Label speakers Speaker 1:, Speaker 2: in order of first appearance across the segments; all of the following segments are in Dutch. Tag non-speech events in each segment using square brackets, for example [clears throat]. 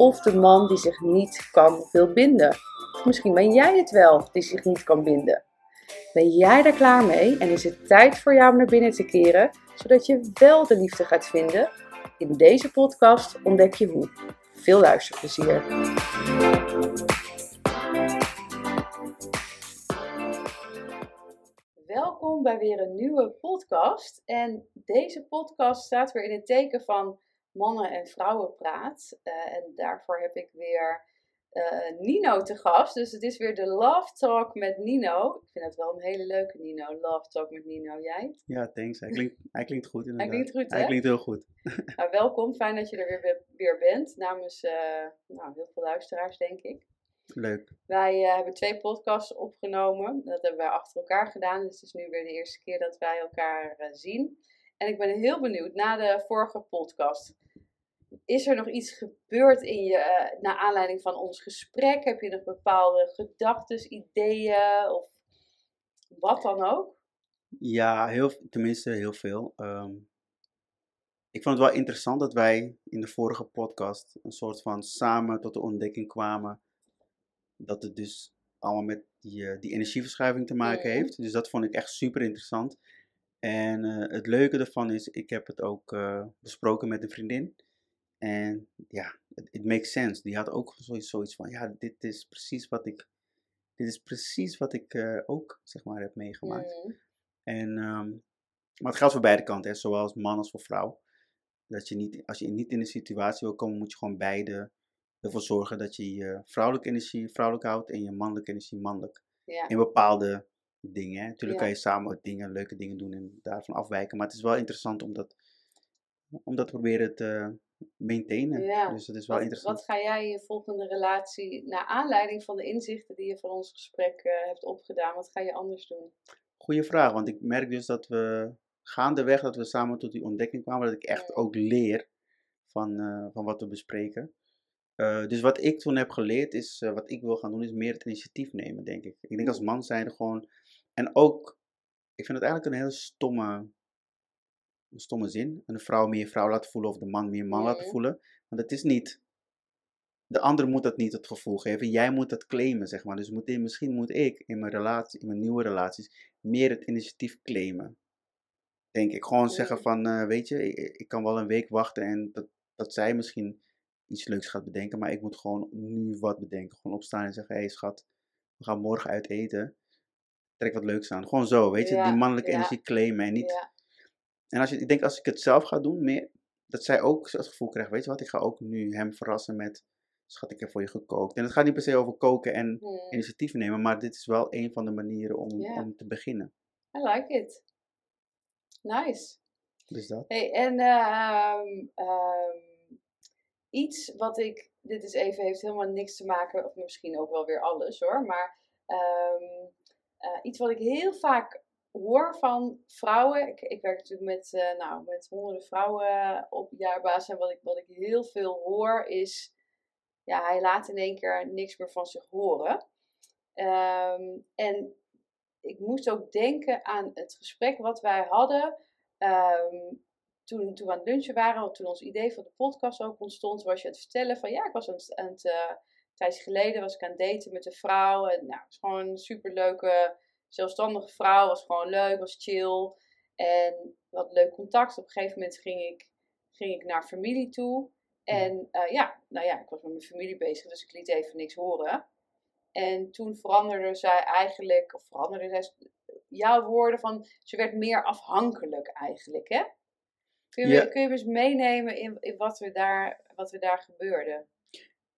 Speaker 1: of de man die zich niet kan wil binden. Misschien ben jij het wel die zich niet kan binden. Ben jij daar klaar mee en is het tijd voor jou om naar binnen te keren, zodat je wel de liefde gaat vinden? In deze podcast ontdek je hoe. Veel luisterplezier. Welkom bij weer een nieuwe podcast. En deze podcast staat weer in het teken van mannen- en vrouwenpraat. Uh, en daarvoor heb ik weer uh, Nino te gast. Dus het is weer de Love Talk met Nino. Ik vind het wel een hele leuke Nino. Love Talk met Nino. Jij?
Speaker 2: Ja, thanks. Hij klinkt, [laughs] hij klinkt goed inderdaad.
Speaker 1: Hij klinkt goed, hè?
Speaker 2: Hij klinkt heel goed. [laughs]
Speaker 1: Nou, welkom. Fijn dat je er weer, weer bent. Namens uh, nou, heel veel luisteraars, denk ik.
Speaker 2: Leuk.
Speaker 1: Wij uh, hebben twee podcasts opgenomen. Dat hebben wij achter elkaar gedaan. Dus het is nu weer de eerste keer dat wij elkaar zien. En ik ben heel benieuwd, na de vorige podcast, is er nog iets gebeurd in je, uh, naar aanleiding van ons gesprek? Heb je nog bepaalde gedachten, ideeën of wat dan ook?
Speaker 2: Ja, heel, tenminste heel veel. Um, ik vond het wel interessant dat wij in de vorige podcast een soort van samen tot de ontdekking kwamen dat het dus allemaal met die, die energieverschuiving te maken mm. heeft. Dus dat vond ik echt super interessant. En uh, het leuke ervan is, ik heb het ook uh, besproken met een vriendin. En ja, it makes sense. Die had ook zoiets, zoiets van, ja, dit is precies wat ik, dit is precies wat ik uh, ook, zeg maar, heb meegemaakt. Mm. En, um, maar het geldt voor beide kanten, hè, zowel als man als voor vrouw. Dat je niet, als je niet in een situatie wil komen, moet je gewoon beide ervoor zorgen dat je je vrouwelijke energie vrouwelijk houdt en je mannelijke energie mannelijk.
Speaker 1: Ja.
Speaker 2: In bepaalde dingen. Hè. Natuurlijk
Speaker 1: Ja.
Speaker 2: kan je samen dingen, leuke dingen doen en daarvan afwijken. Maar het is wel interessant om dat, om dat proberen te maintainen.
Speaker 1: Ja.
Speaker 2: Dus dat is wel
Speaker 1: Wat,
Speaker 2: interessant.
Speaker 1: wat ga jij in je volgende relatie, naar aanleiding van de inzichten die je van ons gesprek uh, hebt opgedaan, wat ga je anders doen?
Speaker 2: Goeie vraag, want ik merk dus dat we gaandeweg dat we samen tot die ontdekking kwamen, dat ik echt
Speaker 1: Ja.
Speaker 2: ook leer van, uh, van wat we bespreken. Uh, dus wat ik toen heb geleerd is, uh, wat ik wil gaan doen, is meer het initiatief nemen, denk ik. Ik denk als man zijn gewoon, en ook, ik vind het eigenlijk een hele stomme, een stomme zin. Een vrouw meer vrouw laten voelen of de man meer man laten voelen. Want het is niet, de ander moet dat niet het gevoel geven. Jij moet dat claimen, zeg maar. Dus moet, misschien moet ik in mijn relatie, in mijn nieuwe relaties, meer het initiatief claimen. Denk ik. Gewoon zeggen
Speaker 1: Mhm.
Speaker 2: van, uh, weet je, ik, ik, kan wel een week wachten en dat, dat zij misschien iets leuks gaat bedenken. Maar ik moet gewoon nu wat bedenken. Gewoon opstaan en zeggen, hé hey, schat, we gaan morgen uit eten. Trek wat leuks aan. Gewoon zo, weet je.
Speaker 1: Ja,
Speaker 2: die mannelijke
Speaker 1: ja.
Speaker 2: energie claimen en niet...
Speaker 1: Ja.
Speaker 2: En als je, ik denk als ik het zelf ga doen, meer, dat zij ook het gevoel krijgt, weet je wat, ik ga ook nu hem verrassen met, schat, ik heb voor je gekookt. En het gaat niet per se over koken en
Speaker 1: Hmm.
Speaker 2: initiatief nemen, maar dit is wel een van de manieren om, om te beginnen.
Speaker 1: I like it. Nice.
Speaker 2: Dus dat.
Speaker 1: Hey, en uh, um, iets wat ik, dit is even, heeft helemaal niks te maken, of misschien ook wel weer alles hoor, maar uh, iets wat ik heel vaak hoor van vrouwen. Ik, ik werk natuurlijk met, uh, nou, met honderden vrouwen op jaarbasis en wat ik, wat ik heel veel hoor is, ja, hij laat in één keer niks meer van zich horen. Um, en ik moest ook denken aan het gesprek wat wij hadden um, toen, toen we aan het lunchen waren, toen ons idee van de podcast ook ontstond, was je het vertellen van ja, ik was het, het een tijdje geleden was ik aan het daten met een vrouw. En nou, het was gewoon een superleuke, zelfstandige vrouw, was gewoon leuk, was chill. En we hadden leuk contact. Op een gegeven moment ging ik, ging ik naar familie toe. En uh, ja, nou ja, ik was met mijn familie bezig, dus ik liet even niks horen. En toen veranderde zij eigenlijk, of veranderde zij jouw woorden van, ze werd meer afhankelijk eigenlijk, hè? Kun je,
Speaker 2: Ja.
Speaker 1: kun je me eens meenemen in, in wat, we daar, wat er daar gebeurde?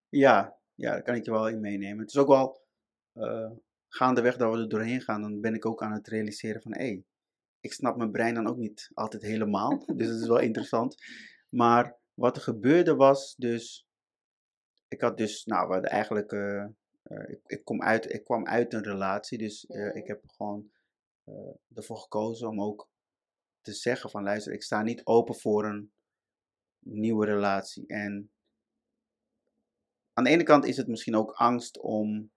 Speaker 2: Ja, ja, daar kan ik je wel in meenemen. Het is ook wel uh, gaandeweg dat we er doorheen gaan, dan ben ik ook aan het realiseren van hé, hey, ik snap mijn brein dan ook niet altijd helemaal. [laughs] dus dat is wel interessant. Maar wat er gebeurde was dus, ik had dus, nou, we hadden eigenlijk, eh, eh, ik, ik, kom uit, ik kwam uit een relatie, dus eh, ik heb gewoon ervoor gekozen om ook te zeggen van, luister, ik sta niet open voor een nieuwe relatie. En aan de ene kant is het misschien ook angst om,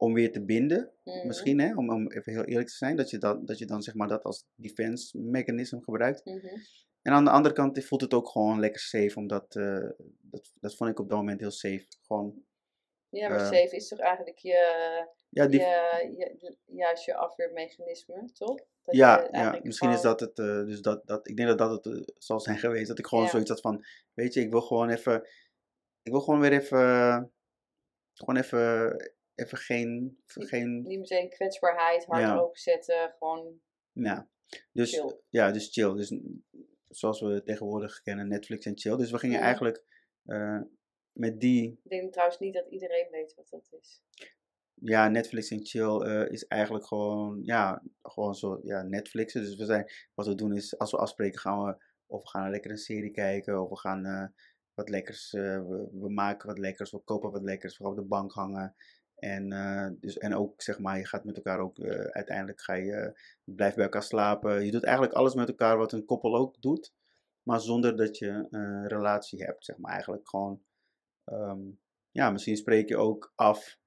Speaker 2: om weer te binden,
Speaker 1: Mhm.
Speaker 2: misschien, hè, om, om even heel eerlijk te zijn, dat je, dat, dat je dan zeg maar dat als defense mechanism gebruikt.
Speaker 1: Mhm.
Speaker 2: En aan de andere kant voelt het ook gewoon lekker safe, omdat eh, dat, dat vond ik op dat moment heel safe. Gewoon,
Speaker 1: Ja, maar
Speaker 2: Eh,
Speaker 1: safe is toch eigenlijk je,
Speaker 2: ja, die,
Speaker 1: je, je, juist je afweermechanisme, toch? Dat
Speaker 2: ja, ja, misschien is dat het, eh, dus dat, dat, ik denk dat dat het zal zijn [laughs] geweest, dat ik gewoon
Speaker 1: Ja.
Speaker 2: zoiets had van, weet je, ik wil gewoon even, ik wil gewoon weer even, gewoon even, even geen, geen,
Speaker 1: Niet meteen kwetsbaarheid, hard
Speaker 2: Ja.
Speaker 1: openzetten, gewoon
Speaker 2: ja. Dus,
Speaker 1: chill.
Speaker 2: ja, dus chill. Dus zoals we tegenwoordig kennen, Netflix en chill. Dus we gingen
Speaker 1: Ja.
Speaker 2: eigenlijk eh, met die,
Speaker 1: Ik denk trouwens niet dat iedereen weet wat dat is.
Speaker 2: ja, Netflix en chill eh, is eigenlijk gewoon, ja, gewoon zo, ja, Netflixen. Dus we zijn, wat we doen is, als we afspreken, gaan we, of we gaan een lekkere serie kijken, of we gaan eh, wat lekkers, we, we maken wat lekkers, we kopen wat lekkers, we gaan op de bank hangen. En, eh, dus, en ook, zeg maar, je gaat met elkaar ook, eh, uiteindelijk ga je, eh, blijft bij elkaar slapen. Je doet eigenlijk alles met elkaar wat een koppel ook doet, maar zonder dat je een relatie hebt, zeg maar. Eigenlijk gewoon, ehm, ja, misschien spreek je ook af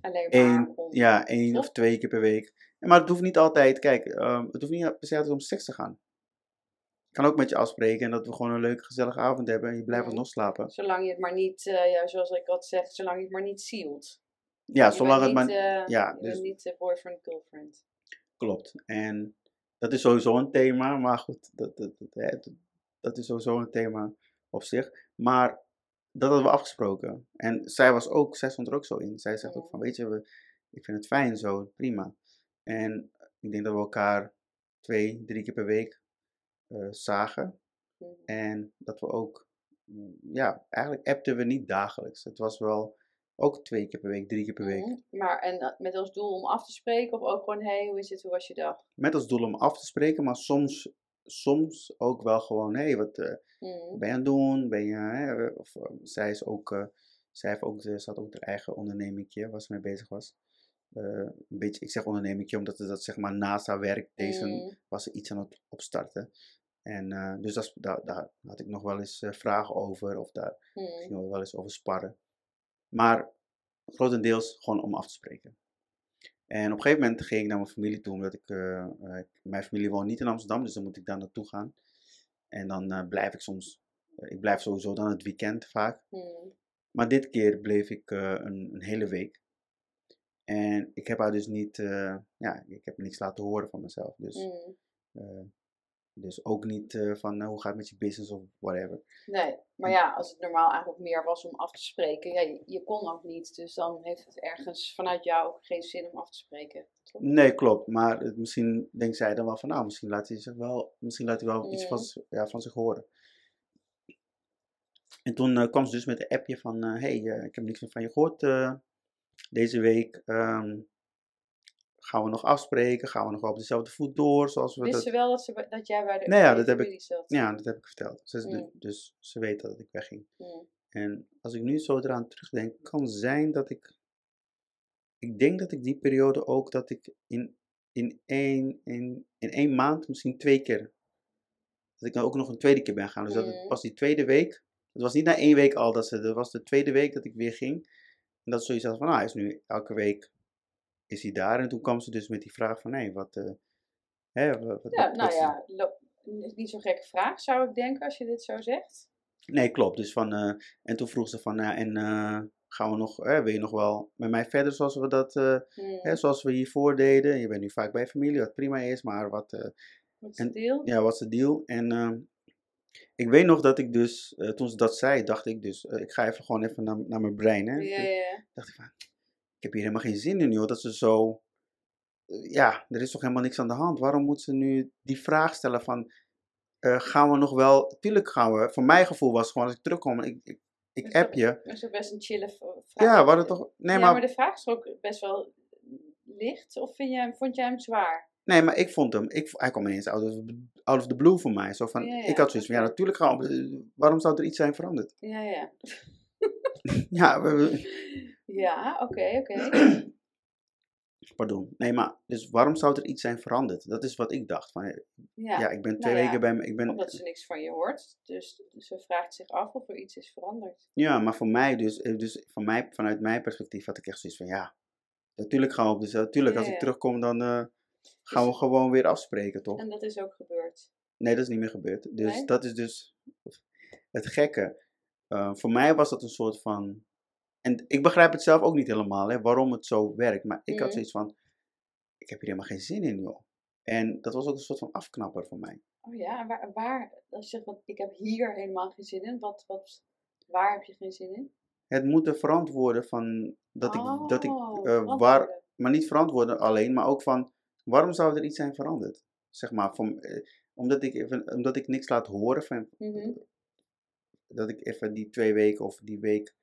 Speaker 1: Alleen maar om...
Speaker 2: ja, één of twee keer per week. Maar het hoeft niet altijd, kijk, ehm, het hoeft niet per se altijd om seks te gaan. Kan ook met je afspreken en dat we gewoon een leuke, gezellige avond hebben en je blijft
Speaker 1: Mhm.
Speaker 2: alsnog slapen.
Speaker 1: Zolang je het maar niet, eh, ja, zoals ik altijd zeg, zolang je het maar niet sealt.
Speaker 2: Ja,
Speaker 1: Je
Speaker 2: zolang het
Speaker 1: bent
Speaker 2: maar.
Speaker 1: niet, eh,
Speaker 2: ja,
Speaker 1: je
Speaker 2: dus-
Speaker 1: bent niet eh, boyfriend, girlfriend.
Speaker 2: Klopt. En dat is sowieso een thema, maar goed, dat, dat, dat, dat- is sowieso een thema op zich. Maar dat hadden we afgesproken. En zij was ook, zij stond er ook zo in. Zij zegt ook van, weet je, we, ik vind het fijn zo, prima. En ik denk dat we elkaar twee, drie keer per week eh, zagen.
Speaker 1: Mhm.
Speaker 2: En dat we ook, mm, ja, eigenlijk appten we niet dagelijks. Het was wel ook twee keer per week, drie keer per week.
Speaker 1: Mhm. Maar en eh, met als doel om af te spreken of ook gewoon, hey, hoe is het, hoe was je dag?
Speaker 2: Met als doel om af te spreken, maar soms, soms ook wel gewoon, hé, hey, wat eh,
Speaker 1: Mhm.
Speaker 2: ben je aan het doen? Ben je, hè, of, zij is ook, eh, zij heeft ook, ze had ook haar eigen ondernemingje waar ze mee bezig was. Een beetje, ik zeg ondernemingje omdat het dat zeg maar naast haar werk deze was ze iets aan het opstarten. En eh, dus dat, daar, daar had ik nog wel eens eh, vragen over of daar
Speaker 1: Mhm.
Speaker 2: gingen we wel eens over sparren. Maar grotendeels gewoon om af te spreken. En op een gegeven moment ging ik naar mijn familie toe, omdat ik, eh, mijn familie woont niet in Amsterdam, dus dan moet ik daar naartoe gaan. En dan blijf ik soms, ik blijf sowieso dan het weekend vaak.
Speaker 1: Mhm.
Speaker 2: Maar dit keer bleef ik een, een hele week. En ik heb haar dus niet, ja, ik heb niks laten horen van mezelf. Dus,
Speaker 1: Mhm.
Speaker 2: Dus ook niet eh, van eh, hoe gaat het met je business of whatever.
Speaker 1: Nee, maar ja, als het normaal eigenlijk meer was om af te spreken, ja, je, je kon ook niet, dus dan heeft het ergens vanuit jou ook geen zin om af te spreken. toch?
Speaker 2: Nee, klopt. Maar het- misschien denkt zij dan wel van, nou, misschien laat hij zich wel, misschien laat hij wel iets van, z- ja, van zich horen. En toen eh, kwam ze dus met een appje van, hé, hey, ik heb niks meer van je gehoord eh, deze week. ehm, gaan we nog afspreken? Gaan we nog op dezelfde voet door? Zoals we
Speaker 1: Wist
Speaker 2: dat...
Speaker 1: ze wel dat, ze, dat jij bij de
Speaker 2: Nee, ja,
Speaker 1: bij
Speaker 2: dat heb ik-
Speaker 1: zat?
Speaker 2: Ja, dat heb ik verteld. Ze,
Speaker 1: Mm.
Speaker 2: Dus ze weet dat ik wegging.
Speaker 1: Mhm.
Speaker 2: En als ik nu zo eraan terugdenk, kan zijn dat ik. Ik denk dat ik die periode ook dat ik in, in, één, in, in één maand misschien twee keer. Dat ik dan ook nog een tweede keer ben gaan. Dus dat het
Speaker 1: Mhm.
Speaker 2: was die tweede week. Het was niet na één week al dat ze. Dat was de tweede week dat ik weer ging. En dat ze zoiets had van, ah, hij is nu elke week is hij daar. En toen kwam ze dus met die vraag van, hé, wat. eh, hè, wat, wat-
Speaker 1: Ja,
Speaker 2: wat-
Speaker 1: nou ja, niet zo'n gekke vraag, zou ik denken, als je dit zo zegt.
Speaker 2: Nee, klopt. Dus van, eh, en toen vroeg ze van, ja, en eh, gaan we nog, eh, wil je nog wel met mij verder zoals we dat, hè, zoals we hiervoor deden? Je bent nu vaak bij familie, wat prima is, maar wat,
Speaker 1: Wat is het deel?
Speaker 2: ja, wat is de deal? En ehm, ik weet nog dat ik dus, toen ze dat zei, dacht ik dus, ik ga even gewoon even naar, naar mijn brein, hè.
Speaker 1: Ja, ja, ja.
Speaker 2: dacht ik van, ik heb hier helemaal geen zin in, joh, dat ze zo, eh, ja, er is toch helemaal niks aan de hand. Waarom moet ze nu die vraag stellen van, eh, gaan we nog wel, tuurlijk gaan we, voor mijn gevoel was het gewoon, als ik terugkom, ik, ik, ik app je.
Speaker 1: Dat is ook best een chille vraag.
Speaker 2: Ja, we hadden toch, nee,
Speaker 1: ja,
Speaker 2: maar,
Speaker 1: maar de vraag is ook best wel licht, of vind jij, vond jij hem zwaar?
Speaker 2: nee, maar ik vond hem, ik, hij kwam ineens out of, out of the blue voor mij. Zo van,
Speaker 1: Ja, ja,
Speaker 2: ik had zoiets van, ja, natuurlijk gaan we, waarom zou er iets zijn veranderd?
Speaker 1: Ja, ja. [laughs]
Speaker 2: ja, we- [laughs]
Speaker 1: Ja, oké, oké. [clears throat]
Speaker 2: pardon. Nee, maar dus waarom zou er iets zijn veranderd? Dat is wat ik dacht. Van, eh,
Speaker 1: Ja,
Speaker 2: ja, ik ben twee
Speaker 1: nou ja,
Speaker 2: weken bij me. Ik ben,
Speaker 1: omdat ze niks van je hoort. Dus ze vraagt zich af of er iets is veranderd.
Speaker 2: Ja, maar voor mij dus, eh, dus van mij, vanuit mijn perspectief had ik echt zoiets van ja, natuurlijk gaan we op dus natuurlijk als ik terugkom dan eh, gaan we
Speaker 1: Dus-
Speaker 2: gewoon weer afspreken, toch?
Speaker 1: En dat is ook gebeurd.
Speaker 2: Nee, dat is niet meer gebeurd. Dus
Speaker 1: Nee?
Speaker 2: dat is dus het gekke. Voor mij was dat een soort van, en ik begrijp het zelf ook niet helemaal, hè, waarom het zo werkt, maar ik had
Speaker 1: Mhm.
Speaker 2: zoiets van, ik heb hier helemaal geen zin in, joh. En dat was ook een soort van afknapper voor mij.
Speaker 1: Oh ja, waar, waar als je zegt, want ik heb hier helemaal geen zin in. Wat, wat, waar heb je geen zin in?
Speaker 2: Het moeten verantwoorden van dat ik, dat ik
Speaker 1: Oh,
Speaker 2: eh, waar, maar niet verantwoorden alleen, maar ook van waarom zou er iets zijn veranderd? Zeg maar, van, eh, omdat, ik even, omdat ik niks laat horen, van,
Speaker 1: Mhm.
Speaker 2: dat ik even die twee weken of die week, wat-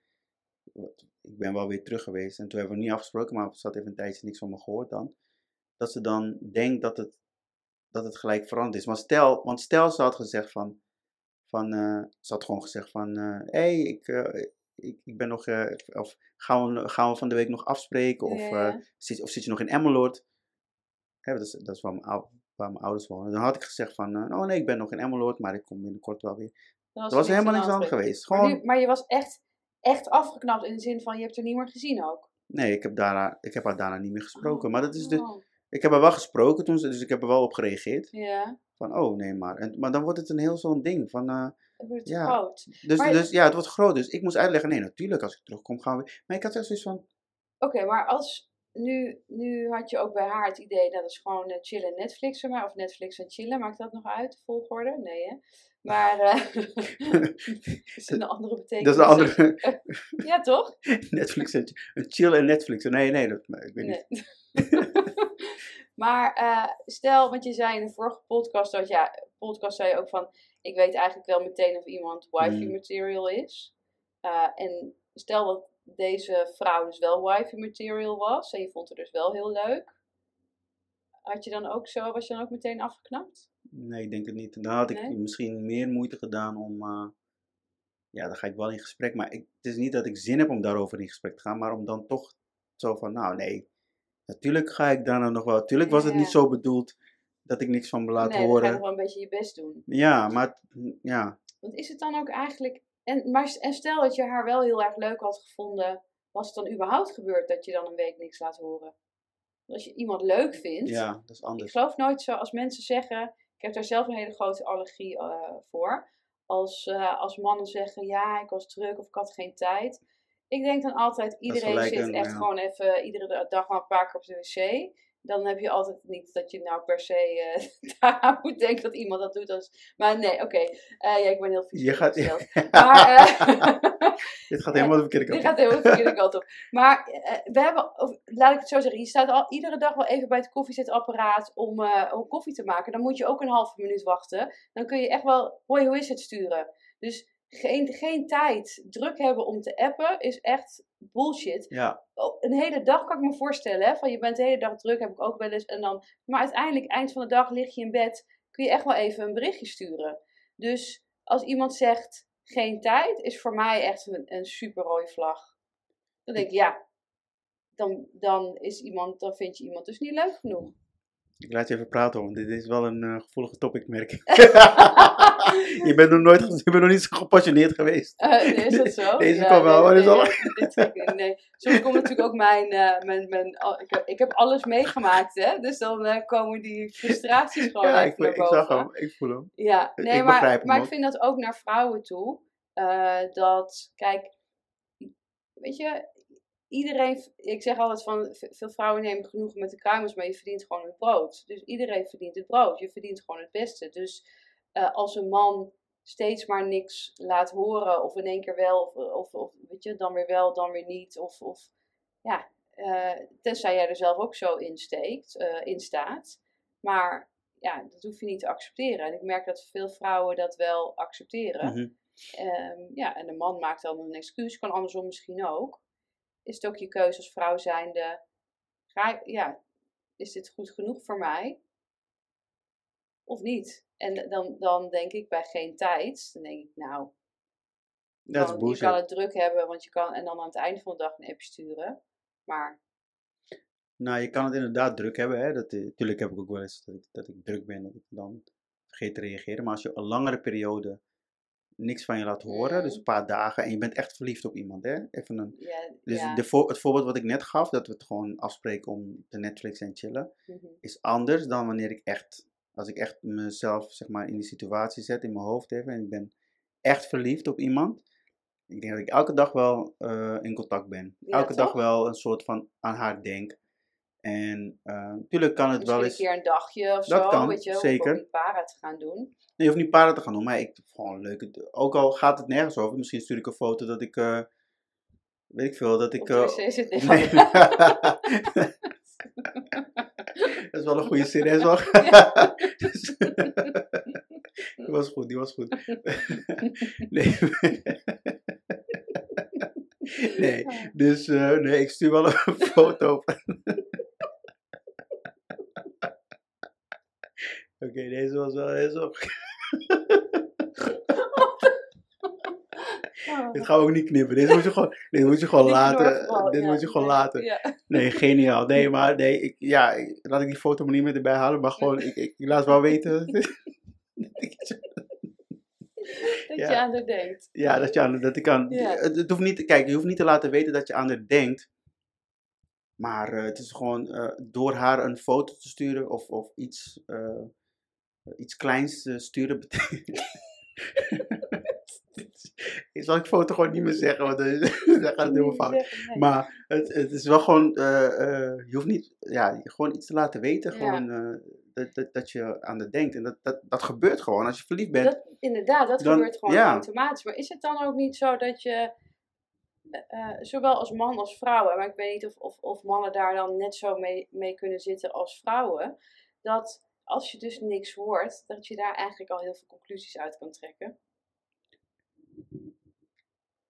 Speaker 2: ik ben wel weer terug geweest en toen hebben we niet afgesproken, maar ze had even een tijdje niks van me gehoord dan. Dat ze dan denkt dat het, dat het gelijk veranderd is. Maar stel, want stel ze had gezegd van, van eh, ze had gewoon gezegd van, hé, hey, ik, eh, ik, ik ben nog, eh, of gaan we, gaan we van de week nog afspreken? Of,
Speaker 1: Ja,
Speaker 2: eh, zit, of zit je nog in Emmeloord? Hè, dat, is, dat is waar mijn, ou- waar mijn ouders wonen. Dan had ik gezegd van, eh, oh nee, ik ben nog in Emmeloord, maar ik kom binnenkort wel weer. Er was helemaal niks aan geweest.
Speaker 1: Maar,
Speaker 2: Gewoon,
Speaker 1: maar je was echt, echt afgeknapt in de zin van je hebt er niet meer gezien ook.
Speaker 2: nee, ik heb, daarna, ik heb haar daarna niet meer gesproken. Maar dat is dus,
Speaker 1: Oh,
Speaker 2: ik heb haar wel gesproken toen, ze- dus ik heb er wel op gereageerd.
Speaker 1: Ja,
Speaker 2: Van, oh nee, maar. En, maar dan wordt het een heel zo'n ding. Van, eh,
Speaker 1: dat wordt
Speaker 2: Ja.
Speaker 1: groot.
Speaker 2: dus,
Speaker 1: Maar-
Speaker 2: dus ja, het wordt groot. Dus ik moest uitleggen, nee, natuurlijk, als ik terugkom gaan we. Maar ik had echt zoiets van,
Speaker 1: Oké, maar als nu, nu had je ook bij haar het idee dat is gewoon eh, chillen en Netflixen, maar of Netflix en chillen, maakt dat nog uit, de volgorde? Nee, hè? Maar eh [laughs] is een andere betekenis.
Speaker 2: dat is de andere. [laughs]
Speaker 1: Ja, toch?
Speaker 2: Netflix, en- een chill en Netflix. Nee, nee, dat, ik weet niet. [laughs]
Speaker 1: Maar eh, stel, want je zei in de vorige podcast dat ja, podcast zei je ook van, ik weet eigenlijk wel meteen of iemand wifi
Speaker 2: Mm.
Speaker 1: material is. En stel dat deze vrouw dus wel wifi material was en je vond haar dus wel heel leuk. Had je dan ook zo, was je dan ook meteen afgeknapt?
Speaker 2: Nee, ik denk het niet. Dan had ik
Speaker 1: Nee?
Speaker 2: misschien meer moeite gedaan om. eh, ja, dan ga ik wel in gesprek. Maar ik, het is niet dat ik zin heb om daarover in gesprek te gaan, maar om dan toch zo van, nou nee, natuurlijk ga ik daarna nog wel. Natuurlijk was het niet zo bedoeld dat ik niks van me laat
Speaker 1: nee, dan ga je
Speaker 2: horen.
Speaker 1: wel een beetje je best doen.
Speaker 2: Ja, maar ja,
Speaker 1: Want is het dan ook eigenlijk. En, maar, en stel dat je haar wel heel erg leuk had gevonden, was het dan überhaupt gebeurd dat je dan een week niks laat horen? Als je iemand leuk vindt,
Speaker 2: ja, dat is
Speaker 1: ik
Speaker 2: anders.
Speaker 1: geloof nooit zo als mensen zeggen, ik heb daar zelf een hele grote allergie eh, voor, als, eh, als mannen zeggen, ja, ik was druk of ik had geen tijd. Ik denk dan altijd, iedereen zit
Speaker 2: een,
Speaker 1: echt
Speaker 2: ja.
Speaker 1: gewoon even iedere dag maar een paar keer op de wc. Dan heb je altijd niet dat je nou per se eh [laughs] daaraan moet denken dat iemand dat doet. Als... Maar nee, oké. Eh, ja, ik ben heel vies.
Speaker 2: Je gaat. [laughs]
Speaker 1: Maar, eh, [laughs]
Speaker 2: dit gaat helemaal de verkeerde
Speaker 1: dit
Speaker 2: kant.
Speaker 1: gaat helemaal de verkeerde kant op. Maar eh, we hebben, of, laat ik het zo zeggen, je staat al iedere dag wel even bij het koffiezetapparaat om, eh, om koffie te maken. Dan moet je ook een halve minuut wachten. Dan kun je echt wel, hoi, hoe is het sturen? Dus geen, geen tijd, druk hebben om te appen is echt bullshit.
Speaker 2: Ja,
Speaker 1: Oh, Een hele dag kan ik me voorstellen, hè, van je bent de hele dag druk, heb ik ook wel eens. En dan, maar uiteindelijk, eind van de dag, lig je in bed, kun je echt wel even een berichtje sturen. Dus als iemand zegt geen tijd, is voor mij echt een, een super rode vlag. Dan denk ik, ja, dan, dan, is iemand, dan vind je iemand dus niet leuk genoeg.
Speaker 2: Ik laat je even praten, want dit is wel een eh, gevoelige topic, merk ik. [laughs] je, bent nog nooit, je bent nog niet zo gepassioneerd geweest.
Speaker 1: Eh, is dat zo?
Speaker 2: Deze kwam wel, maar
Speaker 1: nee,
Speaker 2: is
Speaker 1: dit nee. Soms komt natuurlijk ook mijn, eh, mijn, mijn al- ik, heb, ik heb alles meegemaakt, hè. Dus dan komen die frustraties gewoon
Speaker 2: Ja, ik,
Speaker 1: naar
Speaker 2: ik zag hem, ik voel hem.
Speaker 1: Ja, nee, maar,
Speaker 2: hem
Speaker 1: maar ik vind dat ook naar vrouwen toe. dat, kijk, weet je, iedereen, ik zeg altijd van, veel vrouwen nemen genoegen met de kruimels, maar je verdient gewoon het brood. Dus iedereen verdient het brood, je verdient gewoon het beste. Dus eh, als een man steeds maar niks laat horen, of in één keer wel, of, of, of weet je, dan weer wel, dan weer niet, of, of ja, eh, tenzij jij er zelf ook zo in steekt, eh, in staat. Maar ja, dat hoef je niet te accepteren. En ik merk dat veel vrouwen dat wel accepteren.
Speaker 2: Mhm.
Speaker 1: Ehm, ja, en de man maakt dan een excuus, kan andersom misschien ook. Is het ook je keuze als vrouw zijnde? Ga, ja, is dit goed genoeg voor mij? Of niet? En dan, dan denk ik bij geen tijd, dan denk ik, nou,
Speaker 2: Dat is
Speaker 1: kan- je kan het druk hebben, want je kan en dan aan het einde van de dag een appje sturen. Maar
Speaker 2: Nou, je kan het inderdaad druk hebben. Hè? Dat, eh, tuurlijk heb ik ook wel eens dat ik, dat ik druk ben, dat ik dan vergeet te reageren. Maar als je een langere periode niks van je laat horen, dus
Speaker 1: Mm.
Speaker 2: een paar dagen, en je bent echt verliefd op iemand, hè? Even een,
Speaker 1: ja,
Speaker 2: dus
Speaker 1: ja.
Speaker 2: de voor, het voorbeeld wat ik net gaf, dat we het gewoon afspreken om te Netflix en chillen,
Speaker 1: mhm.
Speaker 2: is anders dan wanneer ik echt, als ik echt mezelf zeg maar in die situatie zet in mijn hoofd even en ik ben echt verliefd op iemand. Ik denk dat ik elke dag wel eh, in contact ben.
Speaker 1: Ja,
Speaker 2: elke dag wel een soort van aan haar denk. En natuurlijk kan het
Speaker 1: Misschien
Speaker 2: wel
Speaker 1: een
Speaker 2: eens.
Speaker 1: keer een dagje of
Speaker 2: Dat
Speaker 1: zo,
Speaker 2: kan,
Speaker 1: weet je,
Speaker 2: zeker.
Speaker 1: om niet para te gaan doen.
Speaker 2: Nee, je hoeft niet paren te gaan doen, maar ik gewoon leuk. Ook al gaat het nergens over, misschien stuur ik een foto dat ik. eh, weet ik veel, dat ik. Eh,
Speaker 1: wc zit [laughs]
Speaker 2: nee. [laughs] dat is wel een goede serie, wel. Dus- die was goed, die was goed. [laughs] nee. nee, dus eh, nee, ik stuur wel een foto. van- Oké, deze was wel heel zo. Dit gaan we ook niet knippen. Deze moet je gewoon, deze moet je gewoon laten. Dit moet je gewoon laten.
Speaker 1: Ja.
Speaker 2: Nee, geniaal. Nee, maar nee, ik, ja, ik- laat ik die foto maar niet meer erbij halen. Maar gewoon, ik, ik, ik laat wel weten.
Speaker 1: Dat
Speaker 2: Ja.
Speaker 1: je aan haar denkt.
Speaker 2: ja, dat, je aan, dat ik aan.
Speaker 1: Ja.
Speaker 2: Het, het hoeft niet, kijk, je hoeft niet te laten weten dat je aan haar denkt. Maar eh, het is gewoon eh, door haar een foto te sturen of, of iets, eh, iets kleins te sturen. betekent- [laughs] ik zal ik foto gewoon niet meer zeggen, want dan [laughs] dan gaat het helemaal fout.
Speaker 1: Nee.
Speaker 2: Maar het, het is wel gewoon, eh, eh, je hoeft niet, ja, gewoon iets te laten weten, gewoon eh, dat, dat, dat je aan het denkt. En dat, dat, dat gebeurt gewoon als je verliefd bent.
Speaker 1: Dat, inderdaad, dat
Speaker 2: Dan-
Speaker 1: gebeurt gewoon
Speaker 2: ja.
Speaker 1: automatisch. Maar is het dan ook niet zo dat je, eh, eh, zowel als man als vrouwen, maar ik weet niet of, of, of mannen daar dan net zo mee, mee kunnen zitten als vrouwen, dat als je dus niks hoort, dat je daar eigenlijk al heel veel conclusies uit kan trekken.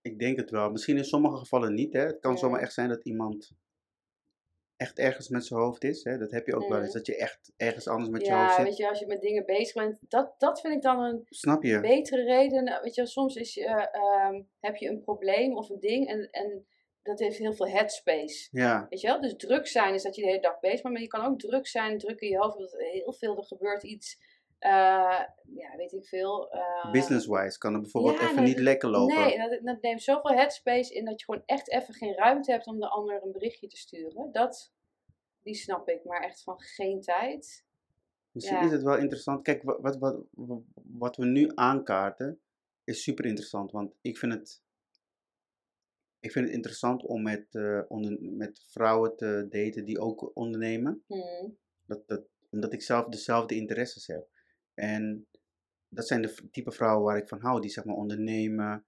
Speaker 2: Ik denk het wel. Misschien in sommige gevallen niet. Hè. Het kan
Speaker 1: Ja.
Speaker 2: zomaar echt zijn dat iemand echt ergens met zijn hoofd is. Hè. Dat heb je ook wel eens.
Speaker 1: Mhm.
Speaker 2: Dat je echt ergens anders met je hoofd
Speaker 1: Ja,
Speaker 2: zit.
Speaker 1: weet je, als je met dingen bezig bent, dat, dat vind ik dan een
Speaker 2: Snap je?
Speaker 1: betere reden. Nou, Weet je, soms is je, ehm, heb je een probleem of een ding en, en dat heeft heel veel headspace.
Speaker 2: Ja,
Speaker 1: Weet je wel? Dus druk zijn is dat je de hele dag bezig bent, maar je kan ook druk zijn, druk in je hoofd, er heel veel, er gebeurt iets, eh, ja, weet ik veel. eh,
Speaker 2: business-wise kan het bijvoorbeeld
Speaker 1: ja,
Speaker 2: even
Speaker 1: nee,
Speaker 2: niet lekker lopen.
Speaker 1: Nee, dat, dat neemt zoveel headspace in dat je gewoon echt even geen ruimte hebt om de ander een berichtje te sturen. Dat, die snap ik, maar echt van geen tijd.
Speaker 2: Misschien
Speaker 1: Ja.
Speaker 2: is het wel interessant. Kijk, wat, wat, wat, wat we nu aankaarten is super interessant. Want ik vind het, ik vind het interessant om met, eh, onder, met vrouwen te daten die ook ondernemen.
Speaker 1: Hmm.
Speaker 2: Dat, dat, omdat ik zelf dezelfde interesses heb. En dat zijn de type vrouwen waar ik van hou. Die zeg maar ondernemen,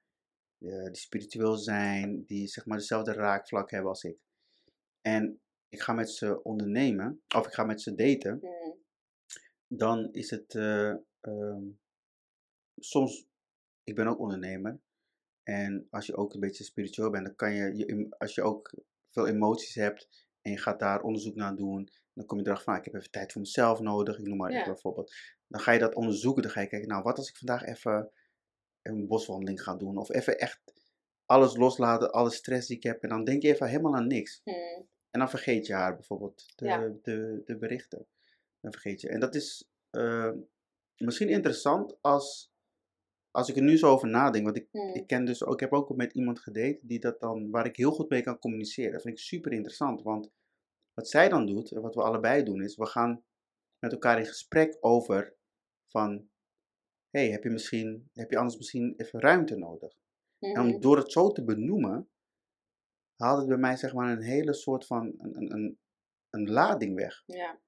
Speaker 2: eh, die spiritueel zijn, die zeg maar dezelfde raakvlak hebben als ik. En ik ga met ze ondernemen, of ik ga met ze daten
Speaker 1: Hmm.
Speaker 2: dan is het eh, ehm, soms, ik ben ook ondernemer. En als je ook een beetje spiritueel bent, dan kan je, als je ook veel emoties hebt en je gaat daar onderzoek naar doen, dan kom je erachter van, ah, ik heb even tijd voor mezelf nodig, ik noem maar
Speaker 1: Ja.
Speaker 2: bijvoorbeeld. Dan ga je dat onderzoeken, dan ga je kijken, nou, wat als ik vandaag even een boswandeling ga doen, of even echt alles loslaten, alle stress die ik heb, en dan denk je even helemaal aan niks.
Speaker 1: Hmm.
Speaker 2: En dan vergeet je haar bijvoorbeeld, de,
Speaker 1: Ja.
Speaker 2: de, de berichten. Dan vergeet je. En dat is eh, misschien interessant als, als ik er nu zo over nadenk. Want ik,
Speaker 1: Hmm.
Speaker 2: ik ken dus ook, ik heb ook met iemand gedate die dat dan, waar ik heel goed mee kan communiceren. Dat vind ik super interessant. Want wat zij dan doet, en wat we allebei doen, is we gaan met elkaar in gesprek over van, hey, heb je misschien, heb je anders misschien even ruimte nodig? En
Speaker 1: Mhm.
Speaker 2: om door het zo te benoemen, haalt het bij mij zeg maar een hele soort van een, een, een, een lading weg.
Speaker 1: Ja.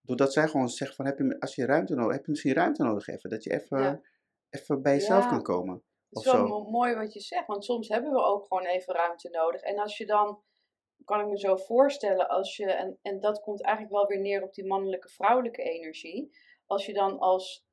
Speaker 2: Doordat zij gewoon zegt van, heb je, als je ruimte nodig heb je misschien ruimte nodig even. Dat je even,
Speaker 1: Ja.
Speaker 2: Even bij jezelf
Speaker 1: Ja.
Speaker 2: kan komen.
Speaker 1: Het is wel
Speaker 2: zo.
Speaker 1: mo- mooi wat je zegt, want soms hebben we ook gewoon even ruimte nodig. En als je dan, kan ik me zo voorstellen, als je, en, en dat komt eigenlijk wel weer neer op die mannelijke vrouwelijke energie. Als je dan als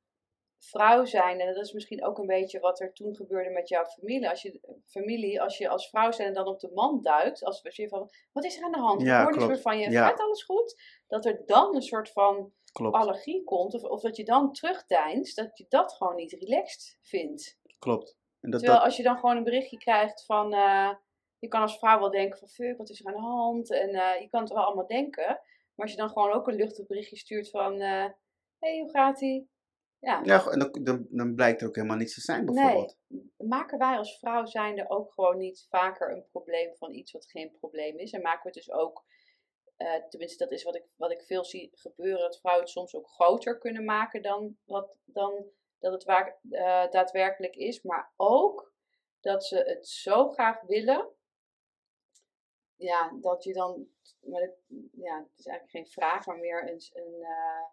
Speaker 1: vrouw zijn, en dat is misschien ook een beetje wat er toen gebeurde met jouw familie. Als je, familie, als je als vrouw zijn en dan op de man duikt, als zien van, wat is er aan de hand?
Speaker 2: Ja,
Speaker 1: hoor
Speaker 2: klopt.
Speaker 1: meer van je,
Speaker 2: Ja.
Speaker 1: gaat alles goed? Dat er dan een soort van
Speaker 2: Klopt,
Speaker 1: allergie komt, of, of dat je dan terugdeinst, dat je dat gewoon niet relaxed vindt.
Speaker 2: klopt. En dat,
Speaker 1: Terwijl
Speaker 2: dat,
Speaker 1: als je dan gewoon een berichtje krijgt van, eh, je kan als vrouw wel denken van, fuck, wat is er aan de hand? En eh, je kan het wel allemaal denken. Maar als je dan gewoon ook een luchtig berichtje stuurt van, hé, hey, hoe gaat ie? Ja,
Speaker 2: ja, en dan, dan, dan blijkt er ook helemaal niets te zijn, bijvoorbeeld.
Speaker 1: maken wij als vrouw zijnde ook gewoon niet vaker een probleem van iets wat geen probleem is? En maken we het dus ook, eh, tenminste dat is wat ik, wat ik veel zie gebeuren, dat vrouwen het soms ook groter kunnen maken dan, wat, dan dat het waar, eh, daadwerkelijk is. Maar ook dat ze het zo graag willen, ja, dat je dan, maar ja, het is eigenlijk geen vraag, maar meer een, een eh,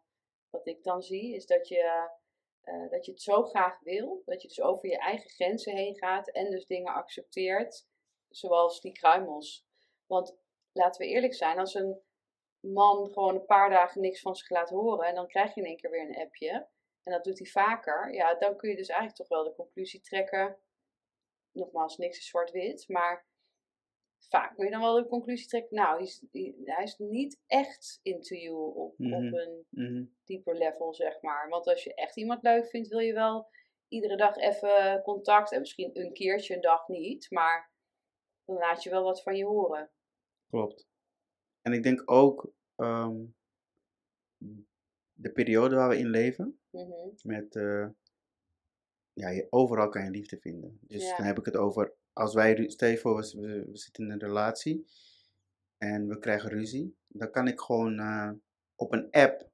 Speaker 1: wat ik dan zie, is dat je, dat je het zo graag wil, dat je dus over je eigen grenzen heen gaat en dus dingen accepteert, zoals die kruimels. Want laten we eerlijk zijn, als een man gewoon een paar dagen niks van zich laat horen en dan krijg je in één keer weer een appje, en dat doet hij vaker, ja, dan kun je dus eigenlijk toch wel de conclusie trekken, nogmaals, niks is zwart-wit, maar vaak kun je dan wel de conclusie trekken, nou, hij is, hij is niet echt into you op,
Speaker 2: Mhm.
Speaker 1: op een
Speaker 2: Mhm.
Speaker 1: dieper level, zeg maar. Want als je echt iemand leuk vindt, wil je wel iedere dag even contact. En misschien een keertje een dag niet, maar dan laat je wel wat van je horen.
Speaker 2: Klopt. En ik denk ook ehm, de periode waar we in leven,
Speaker 1: Mhm.
Speaker 2: met eh, ja, je, overal kan je liefde vinden. Dus
Speaker 1: Ja.
Speaker 2: dan heb ik het over, als wij, stel voor, we, we, we zitten in een relatie en we krijgen ruzie, dan kan ik gewoon eh, op een app,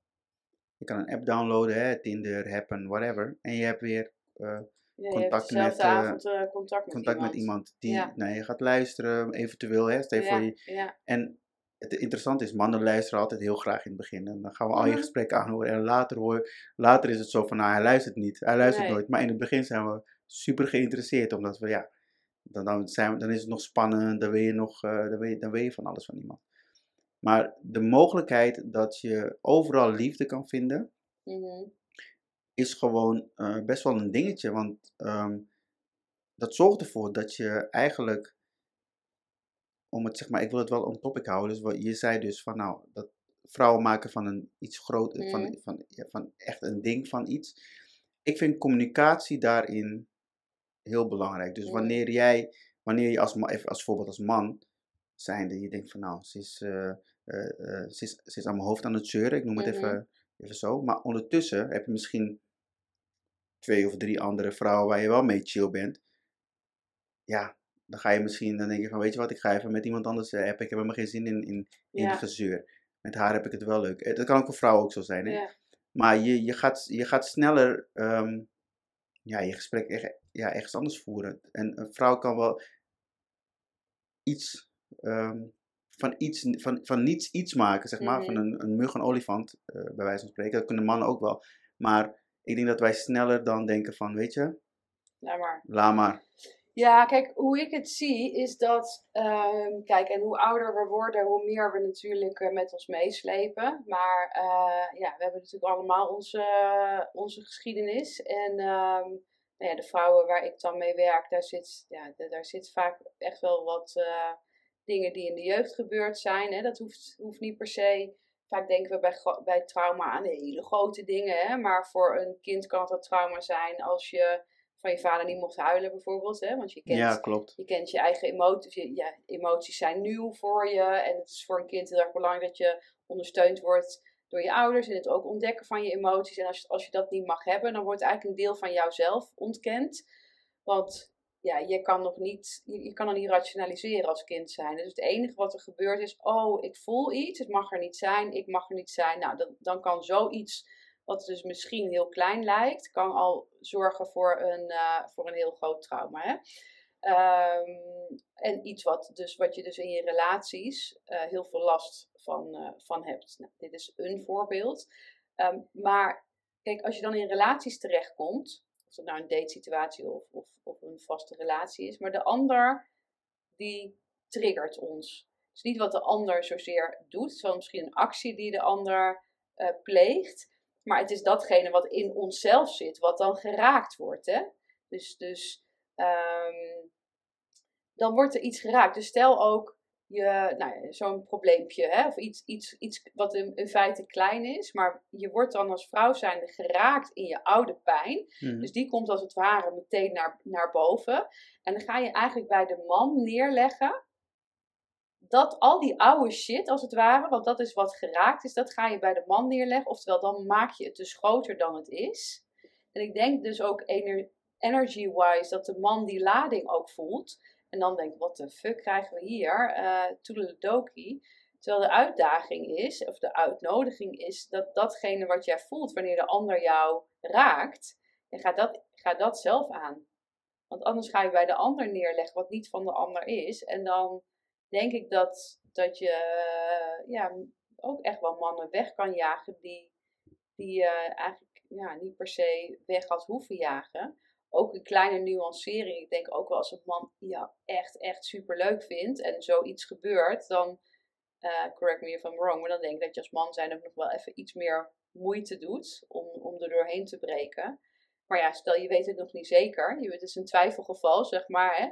Speaker 2: je kan een app downloaden, hè, Tinder, Happen, whatever, en je hebt weer eh, Contact met, eh,
Speaker 1: avond eh, contact met
Speaker 2: contact
Speaker 1: iemand.
Speaker 2: met iemand die
Speaker 1: Ja.
Speaker 2: naar je gaat luisteren, eventueel, hè, stel je
Speaker 1: Ja,
Speaker 2: voor je,
Speaker 1: ja,
Speaker 2: en het interessante is, mannen luisteren altijd heel graag in het begin. En dan gaan we al je
Speaker 1: Mhm.
Speaker 2: gesprekken aanhoren. En later, hoor, later is het zo van, nou, hij luistert niet. Hij luistert
Speaker 1: Nee.
Speaker 2: nooit. Maar in het begin zijn we super geïnteresseerd. Omdat we, ja, dan, dan, zijn we, dan is het nog spannend. Dan weet, je nog, eh, dan, weet, je- dan weet je van alles van iemand. Maar de mogelijkheid dat je overal liefde kan vinden,
Speaker 1: mhm,
Speaker 2: is gewoon eh, best wel een dingetje. Want ehm, dat zorgt ervoor dat je eigenlijk, om het zeg maar, ik wil het wel on topic houden. Dus wat je zei dus van nou, dat vrouwen maken van een iets groot,
Speaker 1: Mhm.
Speaker 2: van, van, ja, van echt een ding van iets. Ik vind communicatie daarin heel belangrijk. Dus wanneer jij, wanneer je als, even als voorbeeld als man zijnde, je denkt van nou, ze is, eh, eh, eh, ze is, ze is aan mijn hoofd aan het zeuren, ik noem het even, even zo. Maar ondertussen heb je misschien twee of drie andere vrouwen waar je wel mee chill bent. Ja, dan ga je misschien, dan denk je van weet je wat, ik ga even met iemand anders eh, appen. Ik heb helemaal geen zin in, in, in
Speaker 1: Ja.
Speaker 2: gezeur. Met haar heb ik het wel leuk. Eh, Dat kan ook voor vrouwen ook zo zijn. Hè?
Speaker 1: ja.
Speaker 2: Maar je, je, gaat, je gaat sneller ehm, ja, je gesprek echt, ja, ergens anders voeren. En een vrouw kan wel iets, ehm, van, iets van, van niets iets maken, zeg maar. Van
Speaker 1: Mhm.
Speaker 2: een, een mug een olifant, eh, bij wijze van spreken. Dat kunnen mannen ook wel. Maar ik denk dat wij sneller dan denken van, weet je,
Speaker 1: maar.
Speaker 2: laat maar.
Speaker 1: Ja, kijk, hoe ik het zie is dat, ehm, kijk, en hoe ouder we worden, hoe meer we natuurlijk eh, met ons meeslepen. Maar eh, ja, we hebben natuurlijk allemaal onze, onze geschiedenis. En ehm, nou ja, de vrouwen waar ik dan mee werk, daar zit, ja, da- daar zit vaak echt wel wat eh, dingen die in de jeugd gebeurd zijn. Hè. Dat hoeft, hoeft niet per se. Vaak denken we bij, bij trauma aan hele grote dingen. Hè. Maar voor een kind kan het een trauma zijn als je van je vader niet mocht huilen bijvoorbeeld. Hè? Want je kent,
Speaker 2: Ja, klopt.
Speaker 1: je kent je eigen emoties. Je, ja, emoties zijn nieuw voor je. En het is voor een kind heel erg belangrijk dat je ondersteund wordt door je ouders. En het ook ontdekken van je emoties. En als, als je dat niet mag hebben, dan wordt eigenlijk een deel van jouzelf ontkend. Want ja, je kan nog niet, je, kan nog niet rationaliseren als kind zijn. Dus het enige wat er gebeurt is, oh, ik voel iets, het mag er niet zijn, ik mag er niet zijn. Nou, dan, dan kan zoiets, wat dus misschien heel klein lijkt, kan al zorgen voor een, eh, voor een heel groot trauma. Hè? Ehm, en iets wat, dus, wat je dus in je relaties eh, heel veel last van, eh, van hebt. Nou, dit is een voorbeeld. Ehm, maar kijk, als je dan in relaties terechtkomt, of het nou een datesituatie of, of, of een vaste relatie is, maar de ander die triggert ons. Dus niet wat de ander zozeer doet, is wel misschien een actie die de ander eh, pleegt, maar het is datgene wat in onszelf zit, wat dan geraakt wordt. Hè? Dus, dus ehm, dan wordt er iets geraakt. Dus stel ook je, nou ja, zo'n probleempje, hè, of iets, iets, iets wat in, in feite klein is, maar je wordt dan als vrouw zijnde geraakt in je oude pijn.
Speaker 2: Mhm.
Speaker 1: Dus die komt als het ware meteen naar, naar boven. En dan ga je eigenlijk bij de man neerleggen dat al die oude shit, als het ware, want dat is wat geraakt is, dat ga je bij de man neerleggen. Oftewel, dan maak je het dus groter dan het is. En ik denk dus ook ener- energy-wise dat de man die lading ook voelt. En dan denkt, wat de fuck krijgen we hier? Uh, Toedeledoki. Terwijl de uitdaging is, of de uitnodiging is, dat datgene wat jij voelt wanneer de ander jou raakt, en ga dat, ga dat zelf aan. Want anders ga je bij de ander neerleggen wat niet van de ander is. En dan denk ik dat, dat je eh, ja, ook echt wel mannen weg kan jagen die, die je eigenlijk ja, niet per se weg had hoeven jagen. Ook een kleine nuancering. Ik denk ook wel als een man jou echt, echt super leuk vindt en zoiets gebeurt, dan, uh, correct me if I'm wrong, maar dan denk ik dat je als man zijn ook nog wel even iets meer moeite doet om, om er doorheen te breken. Maar ja, stel je weet het nog niet zeker, je, het is een twijfelgeval, zeg maar, hè.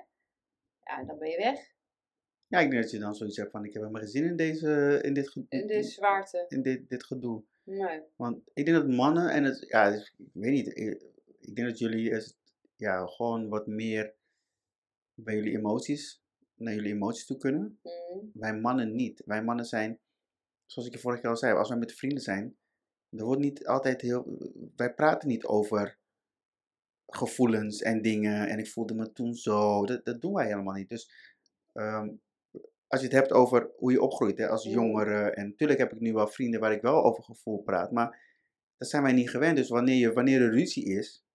Speaker 1: Ja, dan ben je weg.
Speaker 2: Ja, ik denk dat je dan zoiets hebt van, ik heb helemaal geen zin in, deze, in dit gedoe.
Speaker 1: In deze zwaarte.
Speaker 2: In dit, dit gedoe.
Speaker 1: Nee.
Speaker 2: Want ik denk dat mannen, en het, ja, ik weet niet, ik, ik denk dat jullie ja, gewoon wat meer bij jullie emoties, naar jullie emoties toe kunnen.
Speaker 1: Mm.
Speaker 2: Wij mannen niet. Wij mannen zijn, zoals ik je vorige keer al zei, als wij met vrienden zijn, er wordt niet altijd heel, wij praten niet over gevoelens en dingen en ik voelde me toen zo. Dat, dat doen wij helemaal niet. Dus um, als je het hebt over hoe je opgroeit hè, als jongere. En natuurlijk heb ik nu wel vrienden waar ik wel over gevoel praat. Maar dat zijn wij niet gewend. Dus wanneer, je, wanneer er ruzie is.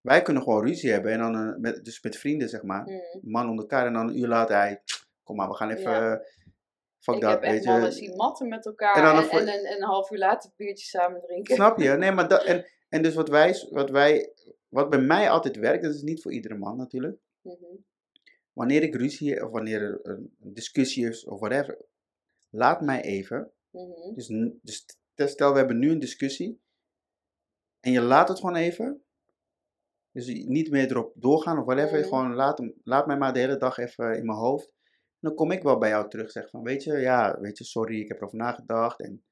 Speaker 2: Wij kunnen gewoon ruzie hebben. En dan uh, met, dus met vrienden, zeg maar.
Speaker 1: Mm.
Speaker 2: Man onder elkaar. En dan een uur later. Hij, kom maar, we gaan even. Ja. Uh, fuck
Speaker 1: ik
Speaker 2: dat, weet je.
Speaker 1: zien matten met elkaar.
Speaker 2: En
Speaker 1: En,
Speaker 2: dan
Speaker 1: en,
Speaker 2: een-
Speaker 1: en, een half uur later een biertje samen drinken.
Speaker 2: Snap je? Nee, maar dat. En, [laughs] en dus wat wij, wat wij. Wat bij mij altijd werkt. Dat is niet voor iedere man natuurlijk.
Speaker 1: Mhm.
Speaker 2: Wanneer ik ruzie. Of wanneer er een discussie is. Of whatever. Laat mij even.
Speaker 1: Mhm.
Speaker 2: Dus, dus stel, we hebben nu een discussie. En je laat het gewoon even. Dus niet meer erop doorgaan of whatever.
Speaker 1: Mhm.
Speaker 2: Gewoon laat, laat mij maar de hele dag even in mijn hoofd. En dan kom ik wel bij jou terug. Zeg van, weet je, ja, weet je, sorry, ik heb erover nagedacht. En,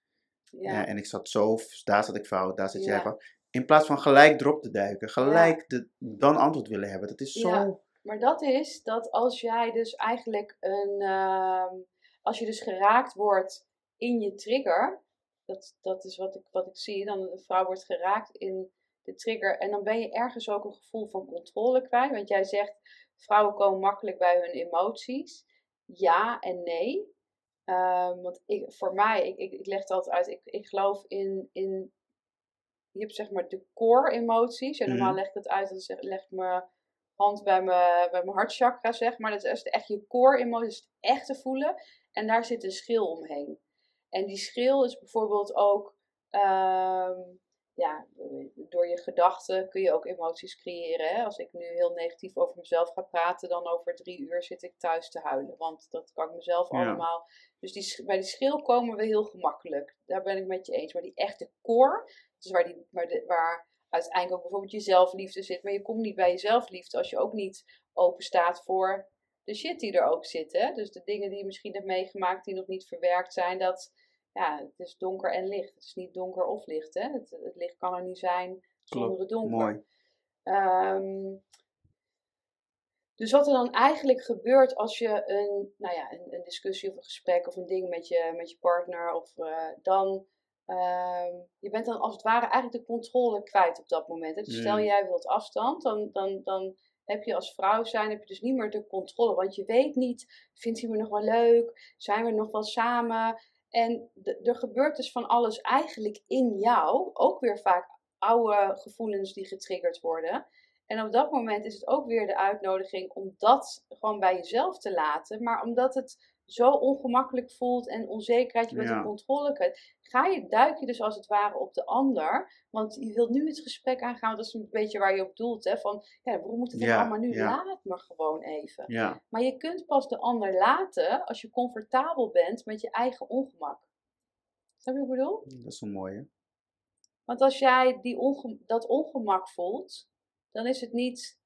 Speaker 1: Ja.
Speaker 2: ja. en ik zat zo, daar zat ik fout, daar zit jij fout. In plaats van gelijk erop te duiken. Gelijk de, dan antwoord willen hebben. Dat is zo...
Speaker 1: Ja. Maar dat is dat als jij dus eigenlijk een. ehm, als je dus geraakt wordt in je trigger. Dat, dat is wat ik, wat ik zie. Dan een vrouw wordt geraakt in de trigger. En dan ben je ergens ook een gevoel van controle kwijt. Want jij zegt. Vrouwen komen makkelijk bij hun emoties. Ja en nee. Ehm, want ik, voor mij, ik, ik, ik leg het altijd uit. Ik, ik geloof in, in. Je hebt zeg maar de core emoties. En normaal
Speaker 2: Mhm.
Speaker 1: leg ik het uit. Dan zeg, leg ik mijn hand bij mijn, bij mijn hartchakra, zeg maar. Dat is echt je core emoties, het echt te voelen. En daar zit een schil omheen. En die schil is bijvoorbeeld ook, ehm, ja, door je gedachten kun je ook emoties creëren. Hè? Als ik nu heel negatief over mezelf ga praten, dan over drie uur zit ik thuis te huilen. Want dat kan ik mezelf
Speaker 2: Ja.
Speaker 1: allemaal. Dus die, bij die schil komen we heel gemakkelijk. Daar ben ik met je eens. Maar die echte core, dus waar, die, waar, de, waar uiteindelijk ook bijvoorbeeld je zelfliefde zit. Maar je komt niet bij je zelfliefde als je ook niet open staat voor de shit die er ook zit. Hè? Dus de dingen die je misschien hebt meegemaakt die nog niet verwerkt zijn. Dat, ja, het is donker en licht. Het is niet donker of licht. Hè? Het, het licht kan er niet zijn zonder het donker.
Speaker 2: mooi.
Speaker 1: Ehm, dus wat er dan eigenlijk gebeurt als je een, nou ja, een, een discussie of een gesprek of een ding met je, met je partner, of eh, dan, ehm, je bent dan als het ware eigenlijk de controle kwijt op dat moment. Hè? Dus stel
Speaker 2: Mm.
Speaker 1: jij wilt afstand, dan, dan, dan heb je als vrouw zijn, heb je dus niet meer de controle. Want je weet niet, vindt hij me nog wel leuk? Zijn we nog wel samen? En er gebeurt dus van alles eigenlijk in jou. Ook weer vaak oude gevoelens die getriggerd worden. En op dat moment is het ook weer de uitnodiging om dat gewoon bij jezelf te laten. Maar omdat het zo ongemakkelijk voelt en onzekerheid, je bent
Speaker 2: Ja.
Speaker 1: in controle kwijt, ga je, duik je dus als het ware op de ander. Want je wilt nu het gesprek aangaan, dat is een beetje waar je op doelt. Hè? Van, ja, waarom moet het
Speaker 2: Ja,
Speaker 1: allemaal nu?
Speaker 2: ja.
Speaker 1: Laat me gewoon even.
Speaker 2: Ja,
Speaker 1: Maar je kunt pas de ander laten als je comfortabel bent met je eigen ongemak. Snap je wat ik bedoel?
Speaker 2: dat is een mooie.
Speaker 1: Want als jij die onge- dat ongemak voelt, dan is het niet.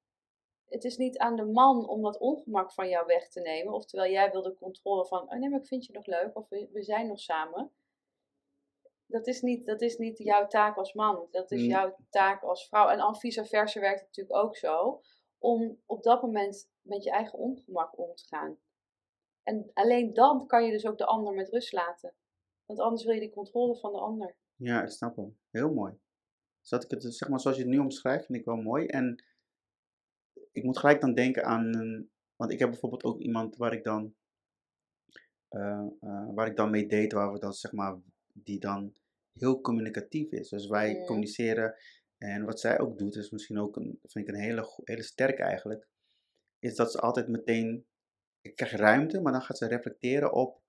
Speaker 1: Het is niet aan de man om dat ongemak van jou weg te nemen. Oftewel, jij wil de controle van, oh nee, maar ik vind je nog leuk. Of we, we zijn nog samen. Dat is, niet, dat is niet jouw taak als man. Dat is
Speaker 2: Mm.
Speaker 1: jouw taak als vrouw. En al vice versa werkt het natuurlijk ook zo. Om op dat moment met je eigen ongemak om te gaan. En alleen dan kan je dus ook de ander met rust laten. Want anders wil je die controle van de ander.
Speaker 2: Ja, ik snap hem. Heel mooi. Zodat ik het, zeg maar, zoals je het nu omschrijft, vind ik wel mooi. En ik moet gelijk dan denken aan een, want ik heb bijvoorbeeld ook iemand waar ik dan, eh, eh, waar ik dan mee date, waar we dan, zeg maar, die dan heel communicatief is. Dus wij
Speaker 1: Mm.
Speaker 2: communiceren en wat zij ook doet, is misschien ook een, vind ik een hele, hele sterke eigenlijk, is dat ze altijd meteen, ik krijg ruimte, maar dan gaat ze reflecteren op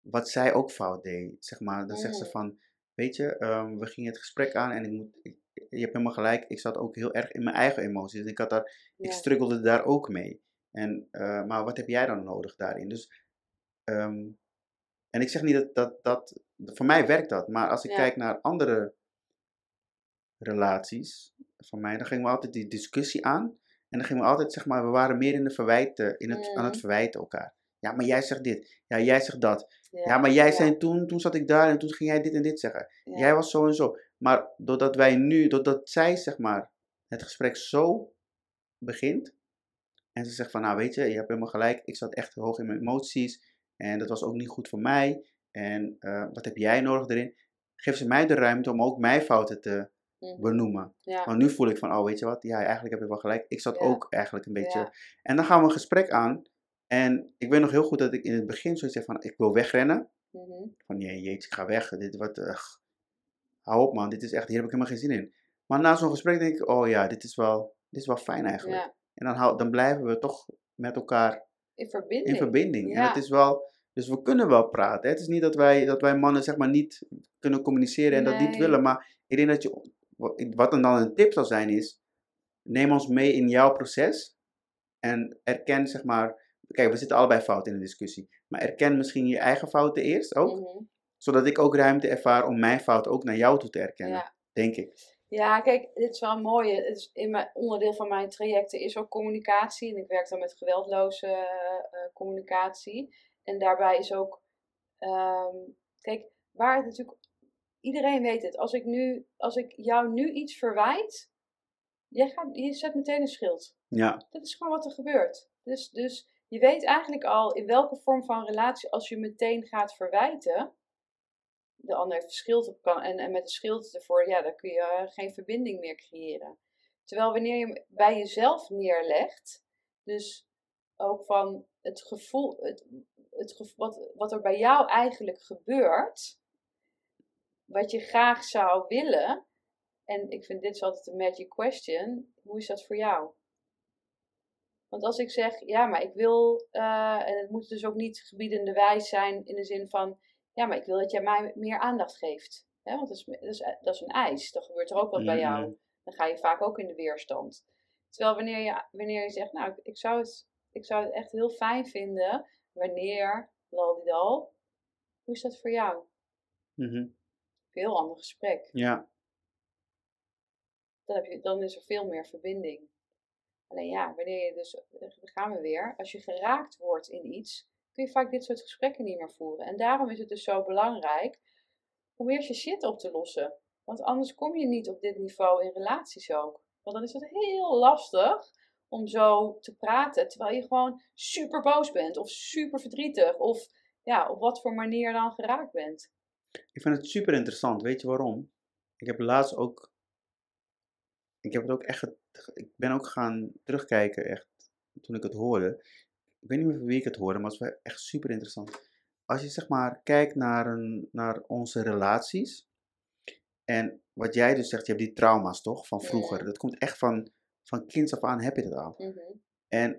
Speaker 2: wat zij ook fout deed. Zeg maar, dan zegt ze van, weet je, ehm, we gingen het gesprek aan en ik moet, ik- je hebt helemaal gelijk, ik zat ook heel erg in mijn eigen emoties. Ik, had daar, ik struggelde daar ook mee. En, eh, maar wat heb jij dan nodig daarin? Dus, ehm, en ik zeg niet dat, dat, dat, voor mij werkt dat, maar als ik
Speaker 1: Ja.
Speaker 2: kijk naar andere relaties van mij, dan gingen we altijd die discussie aan. En dan gingen we altijd, zeg maar, we waren meer in de verwijten, in het, aan het
Speaker 1: Mm.
Speaker 2: verwijten elkaar. Ja, maar jij zegt dit. Ja, jij zegt dat.
Speaker 1: Ja,
Speaker 2: Ja, maar jij zei toen, toen zat ik daar en toen ging jij dit en dit zeggen. Jij was zo en zo. Maar doordat wij nu, doordat zij zeg maar het gesprek zo begint. En ze zegt van, nou weet je, je hebt helemaal gelijk. Ik zat echt hoog in mijn emoties. En dat was ook niet goed voor mij. En eh, wat heb jij nodig erin? Geeft ze mij de ruimte om ook mijn fouten te
Speaker 1: Mhm.
Speaker 2: benoemen.
Speaker 1: Ja.
Speaker 2: Want nu voel ik van, oh weet je wat, ja eigenlijk heb je wel gelijk. Ik zat
Speaker 1: Ja.
Speaker 2: ook eigenlijk een beetje...
Speaker 1: Ja.
Speaker 2: En dan gaan we een gesprek aan. En ik weet nog heel goed dat ik in het begin zoiets zeg van, ik wil wegrennen.
Speaker 1: Mhm.
Speaker 2: Van, jeetje, ik ga weg. Dit wat, ugh. Hou op man, dit is echt, hier heb ik helemaal geen zin in. Maar na zo'n gesprek denk ik, oh ja, dit is wel, dit is wel fijn eigenlijk.
Speaker 1: Ja.
Speaker 2: En dan, hou, dan blijven we toch met elkaar
Speaker 1: In verbinding.
Speaker 2: in verbinding. En het is wel, dus we kunnen wel praten. hè. Het is niet dat wij, dat wij mannen zeg maar niet kunnen communiceren en dat niet willen. Maar ik denk dat je, wat dan dan een tip zou zijn is, neem ons mee in jouw proces. En erken zeg maar, kijk we zitten allebei fout in de discussie. Maar erken misschien je eigen fouten eerst ook.
Speaker 1: Mhm.
Speaker 2: Zodat ik ook ruimte ervaar om mijn fouten ook naar jou toe te erkennen.
Speaker 1: Ja.
Speaker 2: Denk ik.
Speaker 1: Ja, kijk, dit is wel een mooie. Het is in mijn, onderdeel van mijn trajecten is ook communicatie. En ik werk dan met geweldloze eh, eh, communicatie. En daarbij is ook, ehm, kijk, waar het natuurlijk, iedereen weet het. Als ik, nu, als ik jou nu iets verwijt, jij gaat, je zet meteen een schild.
Speaker 2: Ja,
Speaker 1: Dat is gewoon wat er gebeurt. Dus, dus je weet eigenlijk al in welke vorm van relatie, als je meteen gaat verwijten, de ander heeft een schild op kan, en, en met een schild ervoor, ja, dan kun je eh, geen verbinding meer creëren. Terwijl wanneer je bij jezelf neerlegt, dus ook van het gevoel, het, het wat, wat er bij jou eigenlijk gebeurt, wat je graag zou willen, en ik vind dit is altijd een magic question, hoe is dat voor jou? Want als ik zeg, ja, maar ik wil, eh, en het moet dus ook niet gebiedende wijs zijn in de zin van, ja, maar ik wil dat jij mij meer aandacht geeft. Hè? Want dat is, dat, is, dat is een eis, dan gebeurt er ook wat bij jou.
Speaker 2: Mhm.
Speaker 1: Dan ga je vaak ook in de weerstand. Terwijl wanneer je, wanneer je zegt, nou, ik, ik zou het, ik zou het echt heel fijn vinden, wanneer, laldidal, hoe is dat voor jou?
Speaker 2: Mhm.
Speaker 1: Een heel ander gesprek.
Speaker 2: ja,
Speaker 1: Dan, heb je, dan is er veel meer verbinding. Alleen ja, wanneer je dus, daar gaan we weer, als je geraakt wordt in iets, kun je vaak dit soort gesprekken niet meer voeren. En daarom is het dus zo belangrijk om eerst je shit op te lossen. Want anders kom je niet op dit niveau in relaties ook. Want dan is het heel lastig om zo te praten terwijl je gewoon super boos bent of super verdrietig of ja, op wat voor manier dan geraakt bent.
Speaker 2: ik vind het super interessant. Weet je waarom? Ik heb laatst ook, ik heb het ook echt, ik ben ook gaan terugkijken echt, toen ik het hoorde. Ik weet niet meer van wie ik het hoorde, maar het was echt super interessant. Als je zeg maar kijkt naar, een, naar onze relaties. En wat jij dus zegt, je hebt die trauma's toch, van vroeger. Dat komt echt van, van kinds af aan heb je dat al.
Speaker 1: Mhm.
Speaker 2: En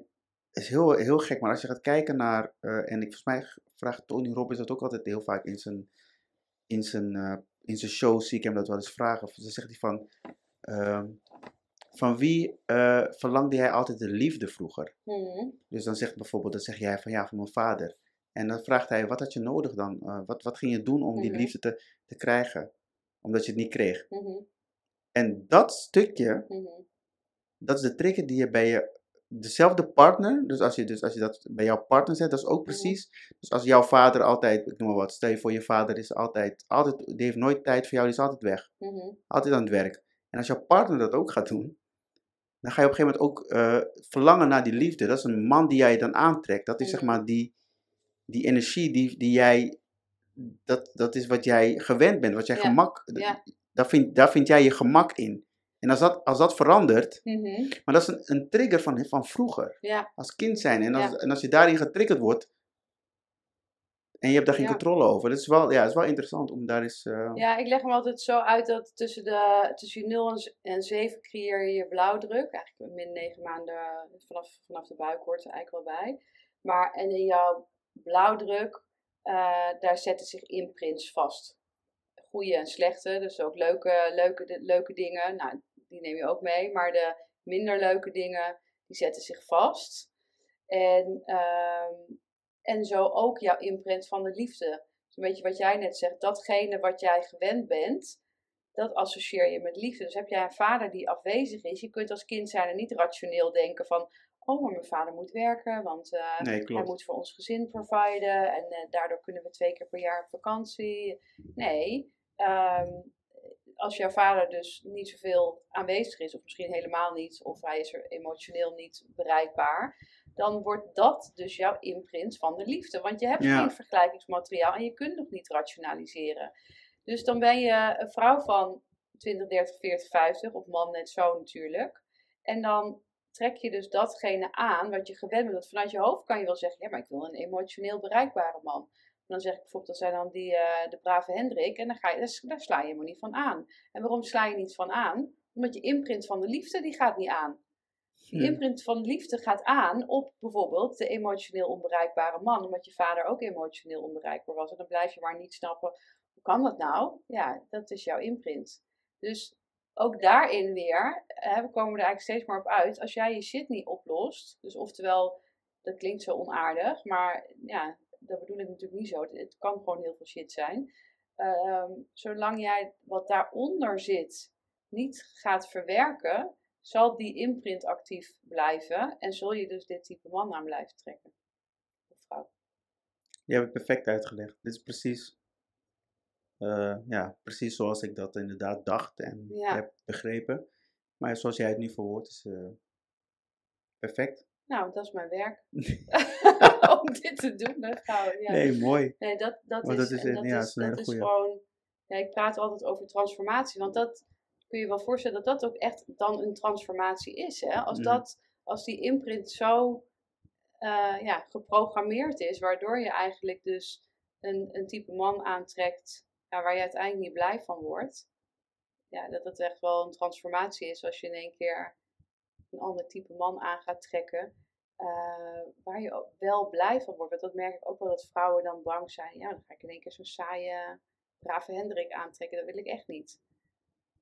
Speaker 2: het is heel, heel gek, maar als je gaat kijken naar, eh, en ik, volgens mij vraagt Tony Robbins dat ook altijd heel vaak in zijn, in zijn, eh, in zijn show, zie ik hem dat wel eens vragen. Of dan zegt hij van, ehm, van wie eh, verlangde jij altijd de liefde vroeger?
Speaker 1: Mhm.
Speaker 2: Dus dan zegt bijvoorbeeld, dan zeg jij van ja, van mijn vader. En dan vraagt hij, wat had je nodig dan? Eh, wat, wat ging je doen om die
Speaker 1: Mhm.
Speaker 2: liefde te, te krijgen? Omdat je het niet kreeg.
Speaker 1: Mhm.
Speaker 2: En dat stukje, dat is de trigger die je bij je dezelfde partner, dus als je, dus als je dat bij jouw partner zet, dat is ook precies. Dus als jouw vader altijd, ik noem maar wat, stel je voor je vader is altijd, altijd die heeft nooit tijd voor jou, die is altijd weg. Altijd aan het werk. En als jouw partner dat ook gaat doen, dan ga je op een gegeven moment ook eh, verlangen naar die liefde. Dat is een man die jij dan aantrekt. Dat is zeg
Speaker 1: Mhm.
Speaker 2: maar die, die energie die, die jij, dat, dat is wat jij gewend bent, wat jij
Speaker 1: Ja,
Speaker 2: gemak,
Speaker 1: ja.
Speaker 2: daar, vind, daar vind jij je gemak in. En als dat, als dat verandert,
Speaker 1: Mhm.
Speaker 2: maar dat is een, een trigger van, van vroeger,
Speaker 1: Ja,
Speaker 2: als kind zijn. En als, en als je daarin getriggerd wordt, en je hebt daar geen
Speaker 1: Ja.
Speaker 2: controle over, dat is wel, ja, is wel interessant om daar eens... eh,
Speaker 1: ja, ik leg hem altijd zo uit dat tussen, de, tussen je 0 en z- en 7 creëer je je blauwdruk. Eigenlijk min 9 maanden vanaf, vanaf de buik hoort er eigenlijk wel bij. Maar en in jouw blauwdruk, eh, daar zetten zich imprints vast. Goede en slechte, dus ook leuke, leuke, de- leuke dingen. Nou, die neem je ook mee. Maar de minder leuke dingen, die zetten zich vast. En, ehm, en zo ook jouw imprint van de liefde. Dus een beetje wat jij net zegt, datgene wat jij gewend bent, dat associeer je met liefde. Dus heb jij een vader die afwezig is, je kunt als kind zijn en niet rationeel denken van, oh, maar mijn vader moet werken, want eh,
Speaker 2: nee,
Speaker 1: hij moet voor ons gezin providen en eh, daardoor kunnen we twee keer per jaar op vakantie. Nee, ehm, als jouw vader dus niet zoveel aanwezig is, of misschien helemaal niet, of hij is er emotioneel niet bereikbaar, dan wordt dat dus jouw imprint van de liefde. Want je hebt
Speaker 2: Ja.
Speaker 1: geen vergelijkingsmateriaal en je kunt nog niet rationaliseren. Dus dan ben je een vrouw van 20, 30, 40, 50, of man net zo natuurlijk. En dan trek je dus datgene aan wat je gewend bent. Want vanuit je hoofd kan je wel zeggen, ja, maar ik wil een emotioneel bereikbare man. En dan zeg ik bijvoorbeeld, dat zijn dan die, eh, de brave Hendrik. En dan ga je, daar, daar sla je helemaal niet van aan. En waarom sla je niet van aan? Omdat je imprint van de liefde, die gaat niet aan.
Speaker 2: Hm.
Speaker 1: imprint van liefde gaat aan op bijvoorbeeld de emotioneel onbereikbare man. Omdat je vader ook emotioneel onbereikbaar was. En dan blijf je maar niet snappen, hoe kan dat nou? Ja, dat is jouw imprint. Dus ook daarin weer, hè, we komen er eigenlijk steeds maar op uit. Als jij je shit niet oplost, dus oftewel, dat klinkt zo onaardig, maar ja, dat bedoel ik natuurlijk niet zo. Het, het kan gewoon heel veel shit zijn. Ehm, zolang jij wat daaronder zit niet gaat verwerken, zal die imprint actief blijven en zul je dus dit type man aan blijven trekken. Of vrouw.
Speaker 2: Je hebt het perfect uitgelegd. Dit is precies, eh, ja, precies zoals ik dat inderdaad dacht en
Speaker 1: Ja.
Speaker 2: heb begrepen. Maar zoals jij het nu verwoordt is eh, perfect.
Speaker 1: Nou, dat is mijn werk. [laughs] Om dit te doen, hè, vrouwen. Ja.
Speaker 2: Nee, mooi.
Speaker 1: Nee, dat, dat is,
Speaker 2: dat is
Speaker 1: en
Speaker 2: een-
Speaker 1: dat
Speaker 2: ja,
Speaker 1: is,
Speaker 2: dat is
Speaker 1: gewoon. Ja, ik praat altijd over transformatie, want dat kun je wel voorstellen dat dat ook echt dan een transformatie is. Hè? Als,
Speaker 2: Mhm.
Speaker 1: dat, als die imprint zo eh, ja, geprogrammeerd is, waardoor je eigenlijk dus een, een type man aantrekt ja, waar je uiteindelijk niet blij van wordt. Ja, dat het echt wel een transformatie is als je in één keer een ander type man aan gaat trekken. eh, waar je ook wel blij van wordt. Want dat merk ik ook wel dat vrouwen dan bang zijn. Ja, dan ga ik in één keer zo'n saaie, brave Hendrik aantrekken. Dat wil ik echt niet.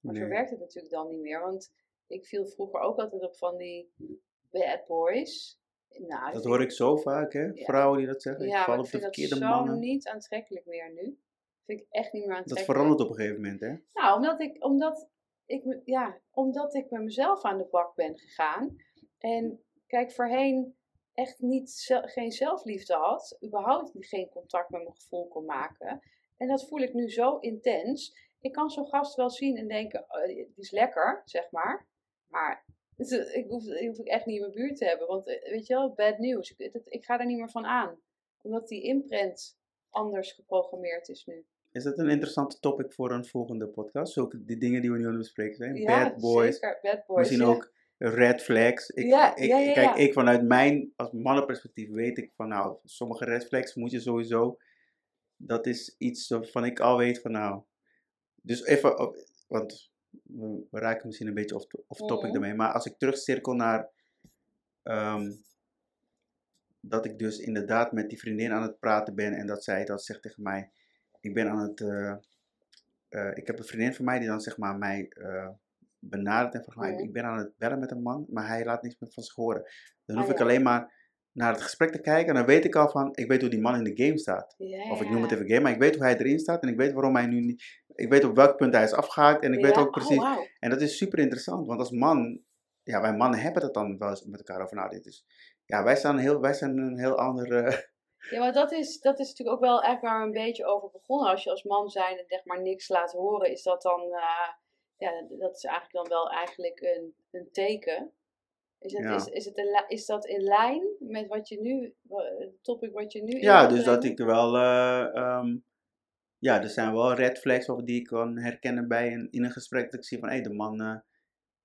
Speaker 1: Maar zo werkt het natuurlijk dan niet meer. Want ik viel vroeger ook altijd op van die bad boys. Nou,
Speaker 2: Dat
Speaker 1: vind
Speaker 2: hoor ik zo vaak, hè?
Speaker 1: Ja.
Speaker 2: Vrouwen die dat zeggen.
Speaker 1: Ja,
Speaker 2: ik val op
Speaker 1: ik
Speaker 2: de
Speaker 1: vind dat
Speaker 2: verkeerde
Speaker 1: zo niet aantrekkelijk meer nu. Vind ik echt niet meer
Speaker 2: Dat
Speaker 1: aantrekkelijk.
Speaker 2: verandert op een gegeven moment, hè?
Speaker 1: Nou, omdat ik, omdat, ik, ja, omdat ik met mezelf aan de bak ben gegaan. En kijk, voorheen echt niet, geen zelfliefde had. Überhaupt geen contact met mijn gevoel kon maken. En dat voel ik nu zo intens. Ik kan zo'n gast wel zien en denken, oh, die is lekker, zeg maar. Maar [laughs] ik hoef, ik hoef ik echt niet in mijn buurt te hebben. Want eh, weet je wel, bad news. Ik, ik ga er niet meer van aan. Omdat die imprint anders geprogrammeerd is nu.
Speaker 2: Is dat een interessante topic voor een volgende podcast? Zulke die dingen die we nu aan het bespreken zijn.
Speaker 1: Ja,
Speaker 2: Bad boys.
Speaker 1: zeker. Bad boys.
Speaker 2: Misschien
Speaker 1: ja.
Speaker 2: ook red flags. Ik,
Speaker 1: Ja,
Speaker 2: ik,
Speaker 1: ja, ja,
Speaker 2: Kijk, ik vanuit mijn, als mannenperspectief weet ik van nou, sommige red flags moet je sowieso. Dat is iets waarvan ik al weet van nou. Dus even, want we, raken misschien een beetje off, off topic
Speaker 1: Mhm.
Speaker 2: daarmee. Maar als ik terugcirkel naar ehm, dat ik dus inderdaad met die vriendin aan het praten ben en dat zij dat zegt tegen mij. Ik ben aan het, eh, eh, ik heb een vriendin van mij die dan zeg maar mij eh, benadert en vraagt, maar
Speaker 1: Mhm.
Speaker 2: ik ben aan het bellen met een man, maar hij laat niets meer van zich horen. Dan
Speaker 1: Ah,
Speaker 2: hoef ik
Speaker 1: ja.
Speaker 2: alleen maar naar het gesprek te kijken en dan weet ik al van, ik weet hoe die man in de game staat.
Speaker 1: Ja,
Speaker 2: Of ik noem het even game, maar ik weet hoe hij erin staat en ik weet waarom hij nu niet, ik weet op welk punt hij is afgehaakt en ik weet ook precies,
Speaker 1: Oh, wauw.
Speaker 2: en dat is super interessant, want als man ja, wij mannen hebben het dan wel eens met elkaar over nadenken. Dus ja, wij, staan heel, wij zijn een heel andere... [laughs]
Speaker 1: Ja, maar dat is, dat is natuurlijk ook wel echt waar we een beetje over begonnen. Als je als man zijn en zeg maar niks laat horen, is dat dan, uh, ja, dat is eigenlijk dan wel eigenlijk een, een teken. Is, het,
Speaker 2: Ja.
Speaker 1: is, is, het een, is dat in lijn met wat je nu, het topic wat je nu
Speaker 2: Ja, dus dat ik wel... eh, ehm, ja, er zijn wel red flags of die ik kan herkennen bij een, in een gesprek. Dat ik zie van, hé, de man eh,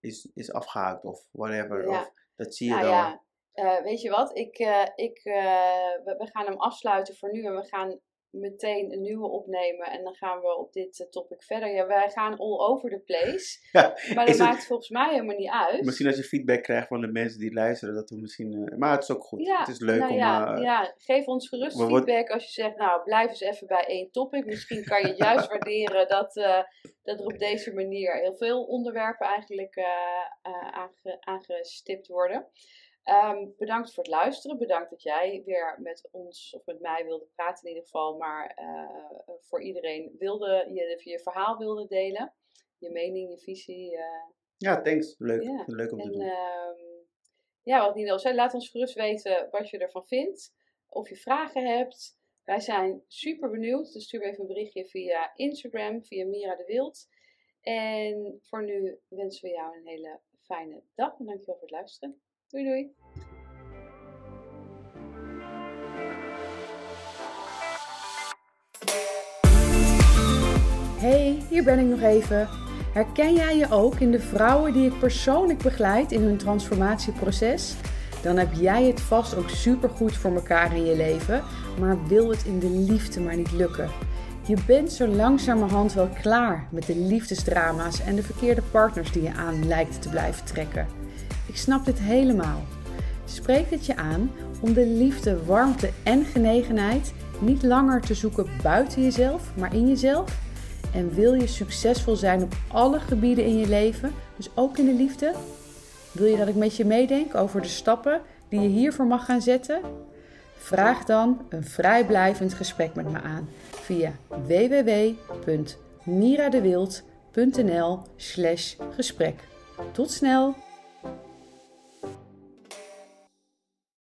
Speaker 2: is, is afgehaakt of whatever.
Speaker 1: Ja.
Speaker 2: Of, dat zie je
Speaker 1: Nou
Speaker 2: wel.
Speaker 1: ja, eh, weet je wat? Ik, eh, ik, we, we gaan hem afsluiten voor nu en we gaan meteen een nieuwe opnemen en dan gaan we op dit eh, topic verder. Ja, wij gaan all over the place, [laughs]
Speaker 2: Ja,
Speaker 1: maar dat
Speaker 2: het-
Speaker 1: maakt volgens mij helemaal niet uit.
Speaker 2: Misschien als je feedback krijgt van de mensen die luisteren, dat we misschien... eh, maar het is ook goed.
Speaker 1: Ja,
Speaker 2: het is leuk
Speaker 1: nou
Speaker 2: om...
Speaker 1: ja,
Speaker 2: eh,
Speaker 1: ja, geef ons gerust feedback als je zegt, nou blijf eens even bij één topic. Misschien kan je [laughs] juist waarderen dat, dat er op deze manier heel veel onderwerpen eigenlijk aange- aangestipt worden. Ehm, bedankt voor het luisteren. Bedankt dat jij weer met ons of met mij wilde praten in ieder geval. Maar eh, voor iedereen wilde je je verhaal wilde delen. Je mening, je visie. eh,
Speaker 2: Ja, thanks. Leuk. Leuk om te
Speaker 1: en
Speaker 2: doen.
Speaker 1: ehm, ja, wat Nino zei, laat ons gerust weten wat je ervan vindt. Of je vragen hebt. Wij zijn super benieuwd. Dus stuur me even een berichtje via Instagram, via Mira de Wild. En voor nu wensen we jou een hele fijne dag. En dankjewel voor het luisteren. Doei doei.
Speaker 3: Hey, hier ben ik nog even. Herken jij je ook in de vrouwen die ik persoonlijk begeleid in hun transformatieproces? Dan heb jij het vast ook supergoed voor elkaar in je leven, maar wil het in de liefde maar niet lukken. Je bent zo langzamerhand wel klaar met de liefdesdrama's en de verkeerde partners die je aan lijkt te blijven trekken. Ik snap dit helemaal. Spreek het je aan om de liefde, warmte en genegenheid niet langer te zoeken buiten jezelf, maar in jezelf? En wil je succesvol zijn op alle gebieden in je leven, dus ook in de liefde? Wil je dat ik met je meedenk over de stappen die je hiervoor mag gaan zetten? Vraag dan een vrijblijvend gesprek met me aan via www.miradewild.nl/gesprek. Tot snel!